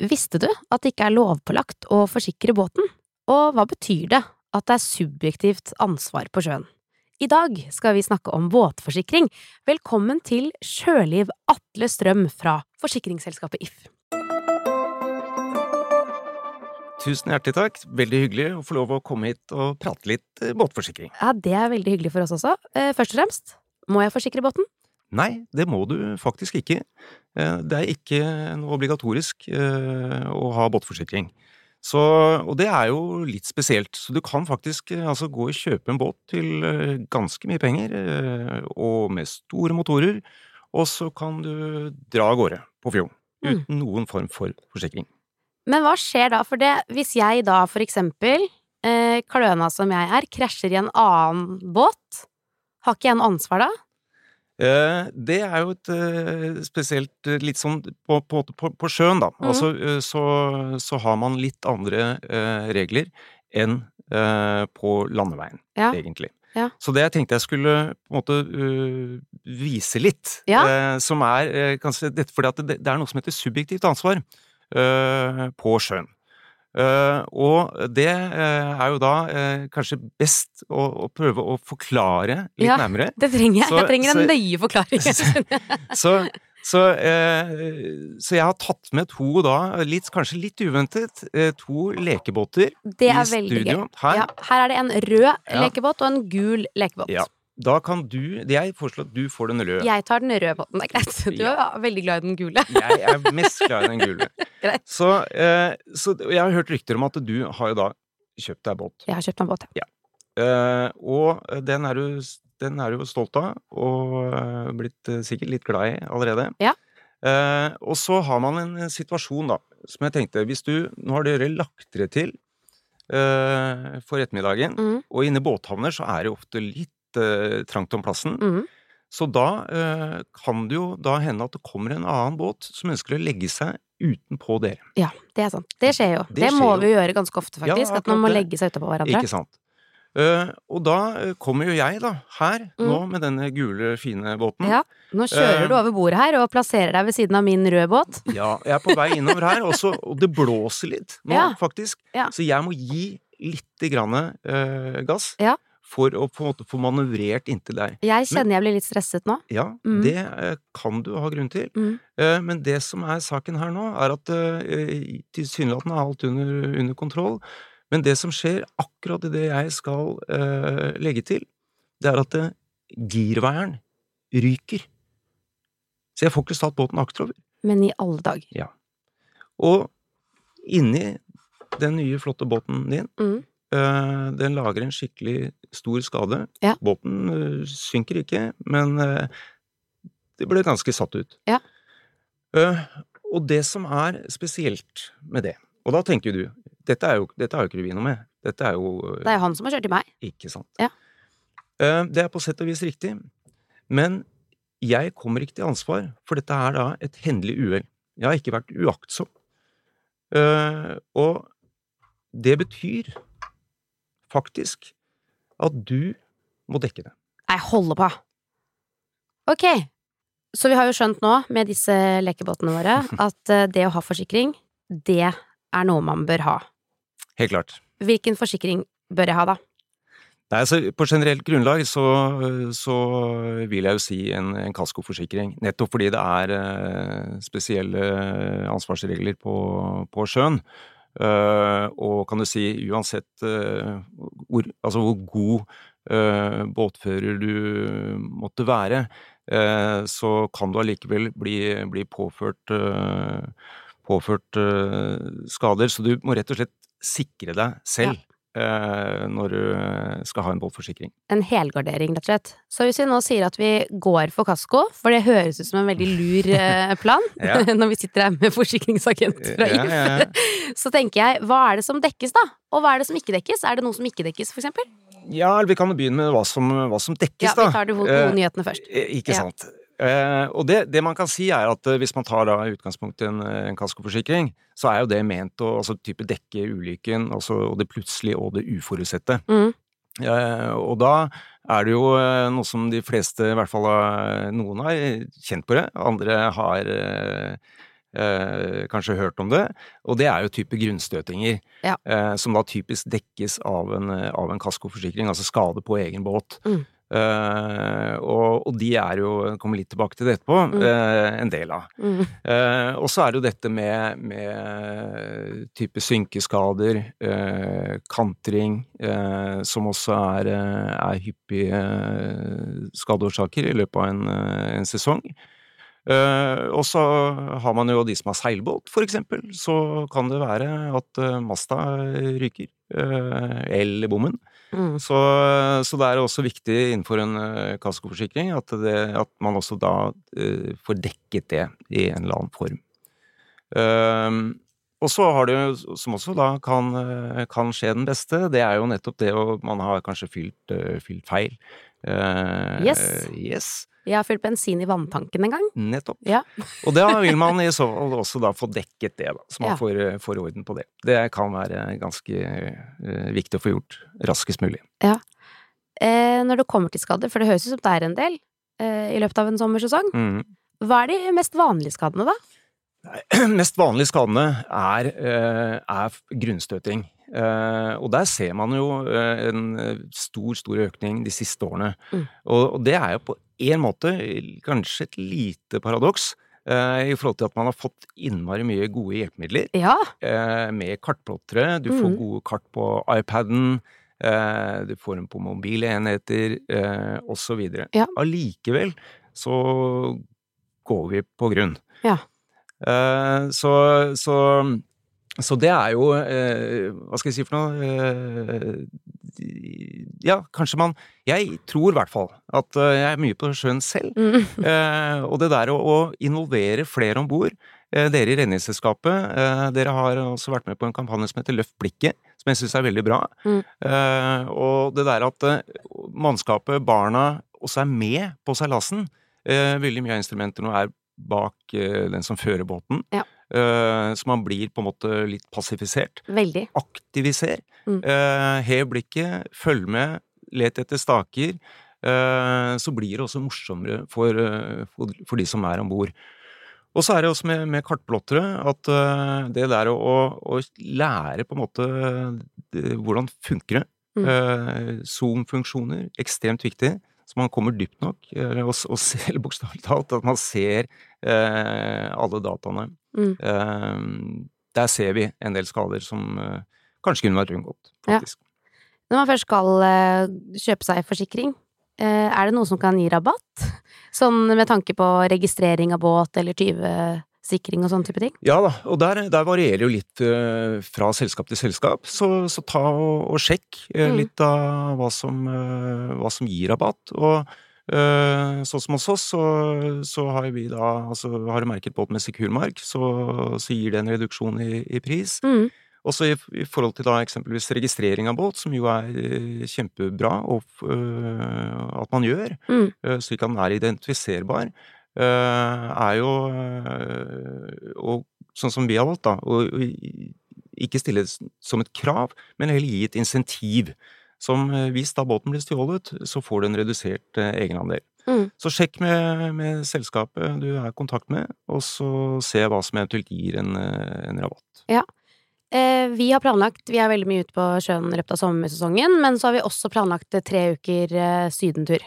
Visste du at det ikke er lovpålagt å forsikre båten? Og hva betyr det at det er subjektivt ansvar på sjøen? I dag skal vi snakke om båtforsikring. Velkommen til Sjøliv Atle Strøm fra forsikringsselskapet If. Tusen hjertelig takk. Veldig hyggelig å få lov å komme hit og prate litt eh, båtforsikring. Ja, det er veldig hyggelig for oss også. Eh, først og fremst, må jeg forsikre båten? Nei, det må du faktisk ikke. Eh, det er ikke noe obligatorisk å ha båtforsikring. Så, og det er jo litt spesielt, så du kan faktisk altså, gå og kjøpe en båt til ganske mye penger, og med store motorer, og så kan du dra av gårde på fjorden uten mm. noen form for forsikring. Men hva skjer da, for det, hvis jeg da for eksempel, eh, kløna som jeg er, krasjer i en annen båt, har ikke jeg noe ansvar da? Eh, det er jo et eh, spesielt eh, litt sånn på, på, på, sjøen, da. Mm. Altså så, så, har man litt andre regler enn på landeveien, ja. egentlig. Ja. Så det jeg tenkte jeg skulle på en måte uh, vise litt, ja. uh, som er uh, kanskje dette fordi at det, det, er noe som heter subjektivt ansvar. På sjøen. Uh, og det uh, er jo da uh, kanskje best å, å, prøve å forklare litt ja, nærmere. det trenger jeg. Så, jeg trenger en så, nøye forklaring. så, så, så, jeg har tatt med to da, litt, kanskje litt uventet, to lekebåter det er i veldig studio. Gøy. Her. Ja, her er det en rød ja. lekebåt og en gul lekebåt. Ja. Da kan du Jeg foreslår at du får den røde. Jeg tar den røde båten, det er greit. Du ja. er veldig glad i den gule. jeg er mest glad i den gule. greit. Så, eh, så, jeg har hørt rykter om at du har jo da kjøpt deg båt. Jeg har kjøpt meg båt, ja. ja. Eh, og den er, du, den er du stolt av, og eh, blitt eh, sikkert litt glad i allerede. Ja. Eh, og så har man en situasjon, da, som jeg tenkte Hvis du Nå har dere lagt dere til eh, for ettermiddagen, mm. og inne i båthavner så er det ofte litt uh, trangt om plassen. Mm. Så da uh, kan det jo da hende at det kommer en annen båt som ønsker å legge seg utenpå dere. Ja, det er sant. Det skjer jo. Det, det må jo. vi gjøre ganske ofte, faktisk. Ja, at man må legge seg utapå hverandre. Ikke sant. Uh, og da kommer jo jeg, da, her mm. nå med denne gule, fine båten. Ja, Nå kjører uh, du over bordet her og plasserer deg ved siden av min røde båt. Ja, jeg er på vei innover her, også, og det blåser litt nå, ja. faktisk. Ja. Så jeg må gi lite grann uh, gass. Ja for å på en måte få manøvrert inntil deg. Jeg kjenner men, jeg blir litt stresset nå. Ja, mm. det eh, kan du ha grunn til. Mm. Eh, men det som er saken her nå, er at eh, tilsynelatende er alt under, under, kontroll. Men det som skjer akkurat i det jeg skal uh, legge til, det er at uh, girveieren ryker. Så jeg får ikke satt båten akterover. Men i alle dager. Ja. Og inni den nye, flotte båten din, mm den lager en skikkelig stor skade. Ja. Båten eh, synker ikke, men eh, det ble ganske satt ut. Ja. Og det som er spesielt med det Og da tenker du dette, er jo, dette har jo ikke noe med. Dette er jo Det er han som har kjørt til meg. Ikke sant. Ja. Det er på sett og vis riktig. Men jeg kommer ikke til ansvar, for dette er da et hendelig uhell. Jeg har ikke vært uaktsom. Og det betyr faktisk at du må dekke det. Jeg holder på. Ok, så vi har jo skjønt nå med disse lekebåtene våre at eh, det å ha forsikring, det er noe man bør ha. Helt klart. Hvilken forsikring bør jeg ha, da? Nei, altså På generelt grunnlag så, så vil jeg jo si en, en kaskoforsikring. Nettopp fordi det er eh, spesielle ansvarsregler på, på sjøen. Uh, og kan du si, uansett uh, hvor, altså hvor god uh, båtfører du måtte være, så kan du allikevel bli, bli påført, påført skader. Så du må rett og slett sikre deg selv. Ja. Eh, når du eh, skal ha en båtforsikring. En helgardering, rett og slett. Så hvis vi nå sier at vi går for kasko, for det høres ut som en veldig lur eh, plan når vi sitter her med forsikringsagent fra IF, ja, ja, så tenker jeg hva er det som dekkes, da? Og hva er det som ikke dekkes? Er det noe som ikke dekkes, for eksempel? Ja, vi kan begynne med hva som, hva som dekkes, da. Ja, vi tar de gode nyhetene først. Ikke sant. Eh, og det, det, man kan si er at eh, hvis man tar da i en, eh, en kaskoforsikring, så er jo det ment å altså, type dekke ulykken, altså, og det plutselige og det uforutsette. Mm. Eh, og da er det jo noe som de fleste, i hvert fall noen har kjent på det, andre har eh, kanskje hørt om det. Og det er jo type grunnstøtinger, Ja. eh, som da typisk dekkes av en, av en kaskoforsikring, altså skade på egen båt. Mm. Eh, og, og de er jo, kommer litt tilbake til det etterpå, Mm. uh, en del av. Mm. Uh, og så er det jo dette med, med type synkeskader, kantring, som også er, er hyppige skadeårsaker i løpet av en, en sesong. Og så har man jo de som har seilbåt, for eksempel. Så kan det være at masta ryker. eller bommen. Mm. Så, så det er også viktig innenfor en eh, kaskoforsikring at, det, at man også da uh, får dekket det i en eller annen form. Ehm, og så har det jo, som også da kan, eh, kan skje den beste, det er jo nettopp det å man har kanskje fylt, uh, fylt feil. Eh, Yes. yes. Jeg har fylt bensin i vanntanken en gang. Nettopp. Ja. Og da vil man i så fall også da få dekket det, da, så man Ja. får, eh, får orden på det. Det kan være ganske uh, viktig å få gjort raskest mulig. Eh, når det kommer til skader, for det høres ut som det er en del eh, i løpet av en sommersesong, mm. hva er de mest vanlige skadene da? mest vanlige skadene er, eh, er grunnstøting. Eh, og der ser man jo eh, en stor, stor økning de siste årene. Mm. Og, det er jo på en måte kanskje et lite paradoks. I forhold til at man har fått innmari mye gode hjelpemidler Ja, med kartplottere. Du får Mhm. gode kart på iPaden. Du får dem på mobile enheter, osv. Ja. Allikevel så går vi på grunn. Ja. Eh, så, så, så det er jo eh, Hva skal jeg si for noe? Eh, ja, kanskje man Jeg tror i hvert fall at jeg er mye på sjøen selv. mm. Eh, og det der å, å involvere flere om bord Dere i Redningsselskapet, eh, dere har også vært med på en kampanje som heter Løft blikket, som jeg syns er veldig bra. Mm. Eh, og det der at mannskapet, barna, også er med på seilasen. Eh, veldig mye av instrumenter nå er bak eh, den som fører båten. Ja. Eh, så man blir på en måte litt passifisert. veldig. Aktiviser. Mm. Eh, hev blikket, følg med, let etter staker. Så blir det også morsommere for, for, de som er om bord. Og så er det også med, med kartplottere at det der å, å, lære på en måte det, hvordan funker det. Mm. Zoom-funksjoner, ekstremt viktig. Så man kommer dypt nok, eh, og, og ser bokstavelig talt at man ser eh, alle dataene. Mm. Eh, der ser vi en del skader som eh, kanskje kunne vært unngått, Ja. Når man først skal eh, kjøpe seg forsikring, eh, er det noe som kan gi rabatt? Sånn med tanke på registrering av båt eller tyvesikring og sånne type ting? Ja da, og der, der varierer jo litt eh, fra selskap til selskap, så, så ta og, og sjekk eh, Mm. litt av hva som, eh, hva som gir rabatt. Og eh, sånn som hos oss, så, så har vi da altså har merket båt med Sikurmark, så, så gir det en reduksjon i, i pris. Mm. Også i, i forhold til da eksempelvis registrering av båt, som jo er kjempebra og, øh, at man gjør, Mm. slik at den er identifiserbar, er jo Og sånn som vi har valgt, da, å ikke stille som et krav, men heller gi et insentiv. Som øh, hvis da båten blir stjålet, så får du en redusert egenandel. Mm. Så sjekk med, med selskapet du er i kontakt med, og så se hva som eventuelt gir en, en rabatt. Eh, vi har planlagt, vi er veldig mye ute på sjøen i løpet av sommersesongen, men så har vi også planlagt eh, tre uker eh, sydentur.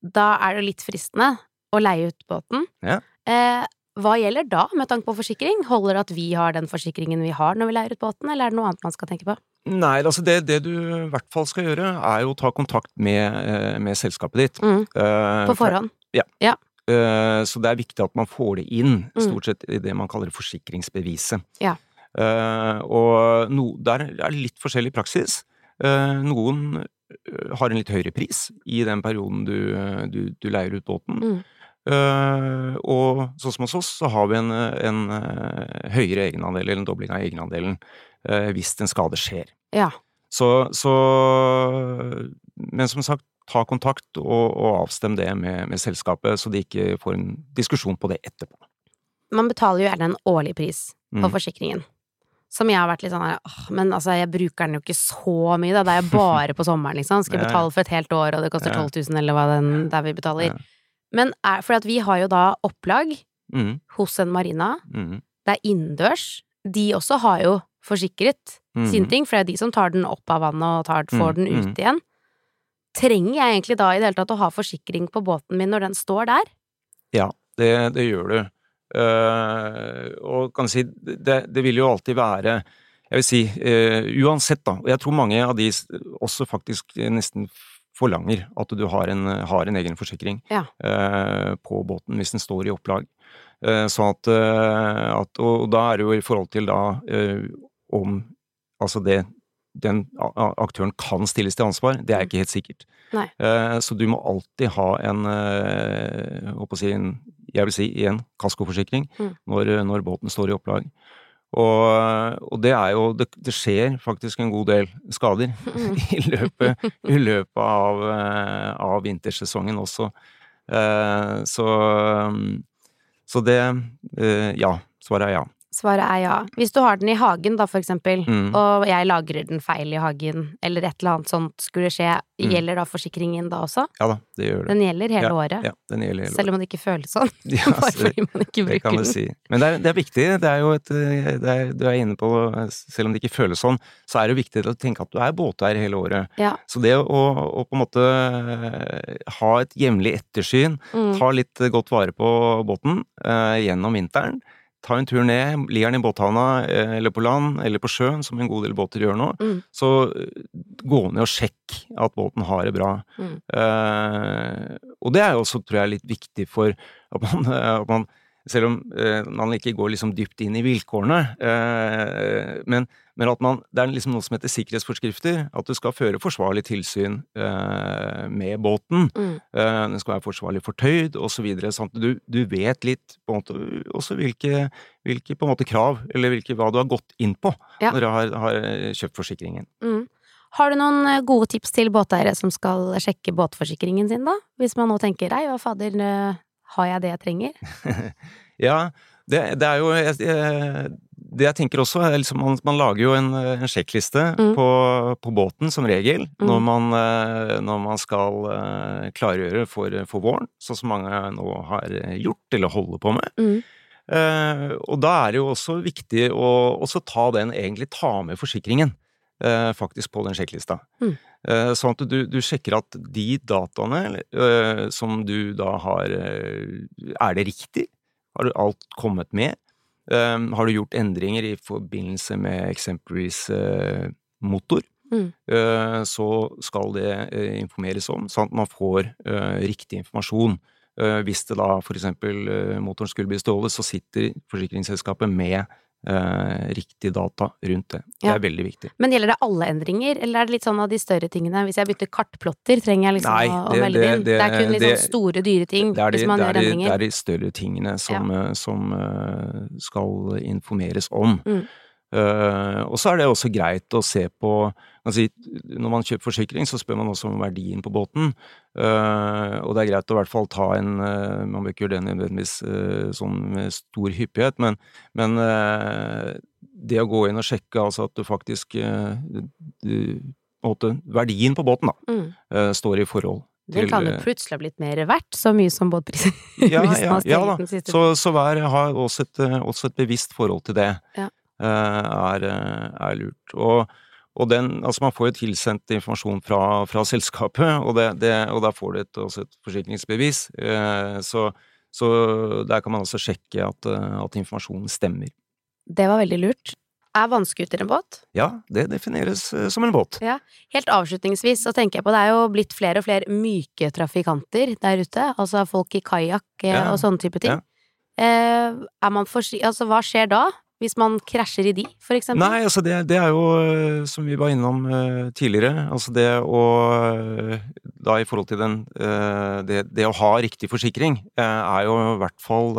Da er det litt fristende å leie ut båten. Ja. Eh, hva gjelder da, med tanke på forsikring? Holder det at vi har den forsikringen vi har når vi leier ut båten, eller er det noe annet man skal tenke på? Nei, altså det, det du i hvert fall skal gjøre, er jo å ta kontakt med, eh, med selskapet ditt. Mm. Eh, På forhånd? Eh, Så det er viktig at man får det inn, Mm. stort sett i det man kaller forsikringsbeviset. Ja. Eh, Og no, der er det litt forskjellig praksis. Eh, Noen eh, har en litt høyere pris i den perioden du, du, du leier ut båten. Mm. Eh, og sånn som hos oss, så har vi en, en uh, høyere egenandel, eller en dobling av egenandelen, uh, hvis en skade skjer. Ja. Så, så Men som sagt, ta kontakt og, og avstem det med, med selskapet, så de ikke får en diskusjon på det etterpå. Man betaler jo gjerne en årlig pris på Mm. forsikringen. Som jeg har vært litt sånn her, åh, men altså, jeg bruker den jo ikke så mye, da. Det er jo bare på sommeren, liksom. Skal jeg betale for et helt år, og det koster 12 000, eller hva den der vi betaler. Ja. Men er, for at vi har jo da opplag Mm, hos en marina, mm, det er innendørs. De også har jo forsikret mm. sine ting, for det er de som tar den opp av vannet og tar, får Mm, den ut mm. igjen. Trenger jeg egentlig da i det hele tatt å ha forsikring på båten min når den står der? Ja, det, det gjør du. Uh, og kan si, det, det vil jo alltid være Jeg vil si, uh, uansett, da, og jeg tror mange av de også faktisk nesten forlanger at du har en, har en egen forsikring Ja. eh, på båten hvis den står i opplag. Eh, sånn at, eh, at Og da er det jo i forhold til da eh, om altså det den aktøren kan stilles til ansvar, det er ikke helt sikkert. Eh, Så du må alltid ha en, eh, en jeg vil si igjen kaskoforsikring Mm. når, når båten står i opplag. Og, og det er jo det, det skjer faktisk en god del skader Mm. i løpet, i løpet av, eh, av vintersesongen også. Eh, Så, så det eh, Ja. Svaret er ja. Svaret er ja. Hvis du har den i hagen da, for eksempel, Mm. og jeg lagrer den feil i hagen, eller et eller annet sånt skulle skje, Mm. gjelder da forsikringen da også? Ja da, det gjør det. Den gjelder hele året? Ja, den gjelder hele året. Selv om det ikke føles sånn? Ja, Bare det- fordi man ikke bruker Det kan du den? si. Men det er, det er viktig. Det er jo et eh, det er, Du er inne på, selv om det ikke føles sånn, så er det viktig å tenke at du er båteier hele året. Ja. Så det å, å på en måte eh, ha et jevnlig ettersyn, Mm. ta litt godt vare på båten eh, gjennom vinteren, ta en tur ned, ligger den i båthavna eh, eller på land eller på sjøen, som en god del båter gjør nå, Mm. så eh, gå ned og sjekk at båten har det bra. Mm. Eh, og det er jo også, tror jeg, litt viktig for at man, at man selv om eh, man ikke går liksom dypt inn i vilkårene, eh, men, men at man, det er liksom noe som heter sikkerhetsforskrifter, at du skal føre forsvarlig tilsyn eh, med båten. Mm. Eh, den skal være forsvarlig fortøyd osv. Sånn at du, du vet litt på en måte, også hvilke, hvilke på en måte krav, eller hvilke, hva du har gått inn på Ja. når du har, har kjøpt forsikringen. Mm. Har du noen eh, gode tips til båteiere som skal sjekke båtforsikringen sin, da? Hvis man nå tenker ei, hva fader, eh, har jeg det jeg trenger? Ja, det, det er jo jeg, jeg, Det jeg tenker også, er liksom man, man lager jo en, en sjekkliste Mm. på, på båten som regel Mm. når, man, eh, når man skal eh, klargjøre for, for våren, sånn som mange nå har gjort eller holder på med. Mm. Eh, og da er det jo også viktig å også ta den, egentlig ta med forsikringen, eh, faktisk på den sjekklista. Mm. Eh, sånn at du, du sjekker at de dataene eh, som du da har eh, Er det riktig? Har du alt kommet med? Har du gjort endringer i forbindelse med eksempelvis motor? Mm. Så skal det informeres om, sånn at man får riktig informasjon. Hvis det da for eksempel motoren skulle bli stjålet, så sitter forsikringsselskapet med eh, riktig data rundt det. Det Ja. er veldig viktig. Men gjelder det alle endringer, eller er det litt sånn av de større tingene? Hvis jeg bytter kartplotter, trenger jeg liksom Nei, å, å melde det det- inn? Det, er kun litt sånn store, dyre ting Det de, hvis man gjør er de, det er de større tingene som, ja. som eh, skal informeres om. Mm. Uh, og så er det også greit å se på altså, Når man kjøper forsikring, så spør man også om verdien på båten. Eh, og det er greit å i hvert fall ta en uh, Man bør ikke gjøre det nødvendigvis uh, sånn med stor hyppighet, men, men det å gå inn og sjekke altså at du faktisk du, måte, Verdien på båten da, Mm. står i forhold Den kan jo plutselig ha blitt mer verdt, så mye som båtprisen ja, ja, har ja da. Så, så vær, ha også et, også et bevisst forhold til det. Ja. er, er lurt. Og, og den, altså man får jo tilsendt informasjon fra, fra selskapet, og, det, det, og da får du et, også et forsikringsbevis. eh, så, så der kan man også sjekke at, eh, at informasjonen stemmer. Det var veldig lurt. Er vannskuter en båt? Ja, det defineres eh, som en båt. Helt avslutningsvis så tenker jeg på, det er jo blitt flere og flere myke trafikanter der ute, altså folk i kajakk Ja, og sånne type ting. Eh, er man for, Altså, hva skjer da? Hvis man krasjer i de, for eksempel? Nei, altså det, det er jo, eh, som vi var innom uh, tidligere, altså det å eh, Da i forhold til den uh, det, det å ha riktig forsikring uh, er jo i hvert fall,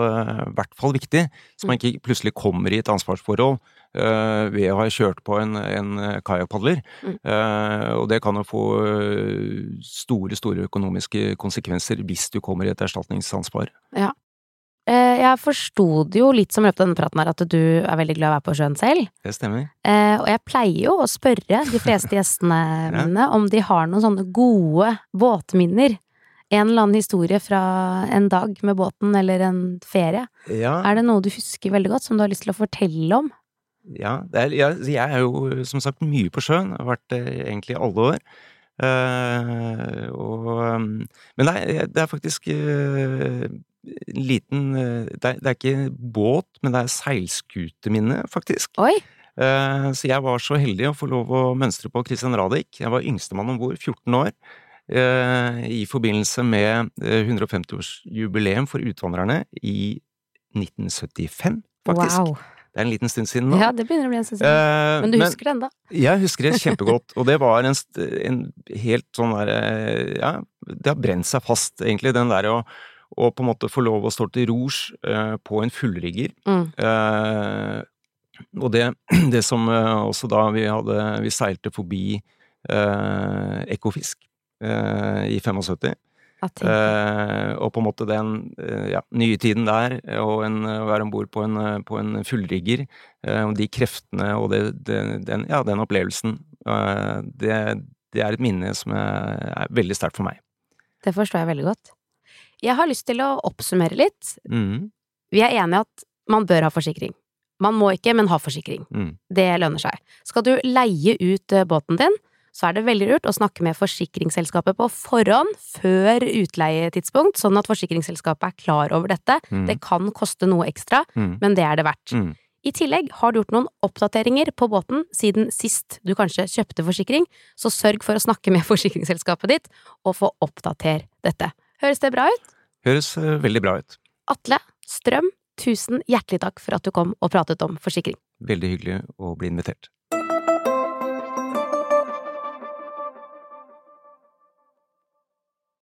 hvert fall viktig. Så man ikke plutselig kommer i et ansvarsforhold ved å ha kjørt på en, en kajakkpadler. Mm. Uh, og det kan jo få store, store økonomiske konsekvenser hvis du kommer i et erstatningsansvar. Eh, jeg forsto det jo litt som løpet av denne praten her, at du er veldig glad i å være på sjøen selv. Det stemmer. Eh, og jeg pleier jo å spørre de fleste gjestene mine om de har noen sånne gode båtminner. En eller annen historie fra en dag med båten eller en ferie. Ja, Er det noe du husker veldig godt, som du har lyst til å fortelle om? ja, det er, jeg, jeg er jo som sagt mye på sjøen. Jeg har vært det egentlig i alle år. Uh, og, um, men det er, det er faktisk eh, en liten eh, det er, det er ikke båt, men det er seilskuteminne, faktisk. Oi! Eh, Så jeg var så heldig å få lov å mønstre på Christian Radich. Jeg var yngstemann om bord, 14 år, eh, i forbindelse med eh, 150-årsjubileum for Utvandrerne i 1975, faktisk. Wow. Det er en liten stund siden nå. Ja, det begynner å bli en stund siden. Eh, Men du husker det enda? Jeg husker det kjempegodt, og det var en, en helt sånn derre Ja, det har brent seg fast, egentlig, den derre å, å på en måte få lov å stå til rors eh, på en fullrigger. Mm. Eh, og det, det som eh, også da vi hadde Vi seilte forbi eh, Ekofisk eh, i 75. Eh, og på en måte den ja, nye tiden der, og en, å være om bord på, en, på en fullrigger, eh, og de kreftene og det, det, den, ja, den opplevelsen, eh, det, det er et minne som er, er veldig sterkt for meg. Det forstår jeg veldig godt. Jeg har lyst til å oppsummere litt. Mm, Vi er enige at man bør ha forsikring. Man må ikke, men ha forsikring. mm, Det lønner seg. Skal du leie ut eh, båten din, så er det veldig lurt å snakke med forsikringsselskapet på forhånd, før utleietidspunkt, sånn at forsikringsselskapet er klar over dette. mm, Det kan koste noe ekstra, mm, men det er det verdt. mm. I tillegg har du gjort noen oppdateringer på båten siden sist du kanskje kjøpte forsikring, så sørg for å snakke med forsikringsselskapet ditt og få oppdatert dette. Høres det bra ut? Høres eh, veldig bra ut. Atle Strøm, tusen hjertelig takk for at du kom og pratet om forsikring. Veldig hyggelig å bli invitert.